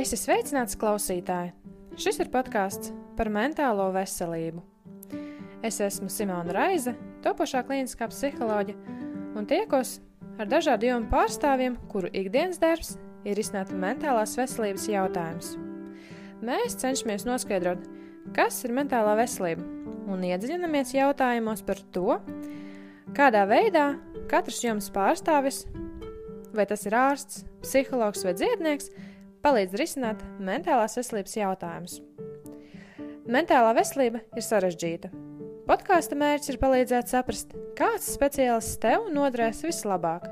Esi sveicināts, klausītāji! Šis ir podkāsts par mentālo veselību. Es esmu Simona Raize, topošā kliniskā psiholoģe, un tiekos ar dažādu jomu pārstāvjiem, kuru ikdienas darbs ir risināt mentālās veselības jautājumus. Mēs cenšamies noskaidrot, kas ir mentālā veselība, un iedziļināmies jautājumos par to, kādā veidā katrs jomas pārstāvis, vai tas ir ārsts, psihologs vai dziednieks, palīdz risināt mentālās veselības jautājumus. Mentālā veselība ir sarežģīta. Podkāstu mērķis ir palīdzēt saprast, kāds speciālists tev noderēs vislabāk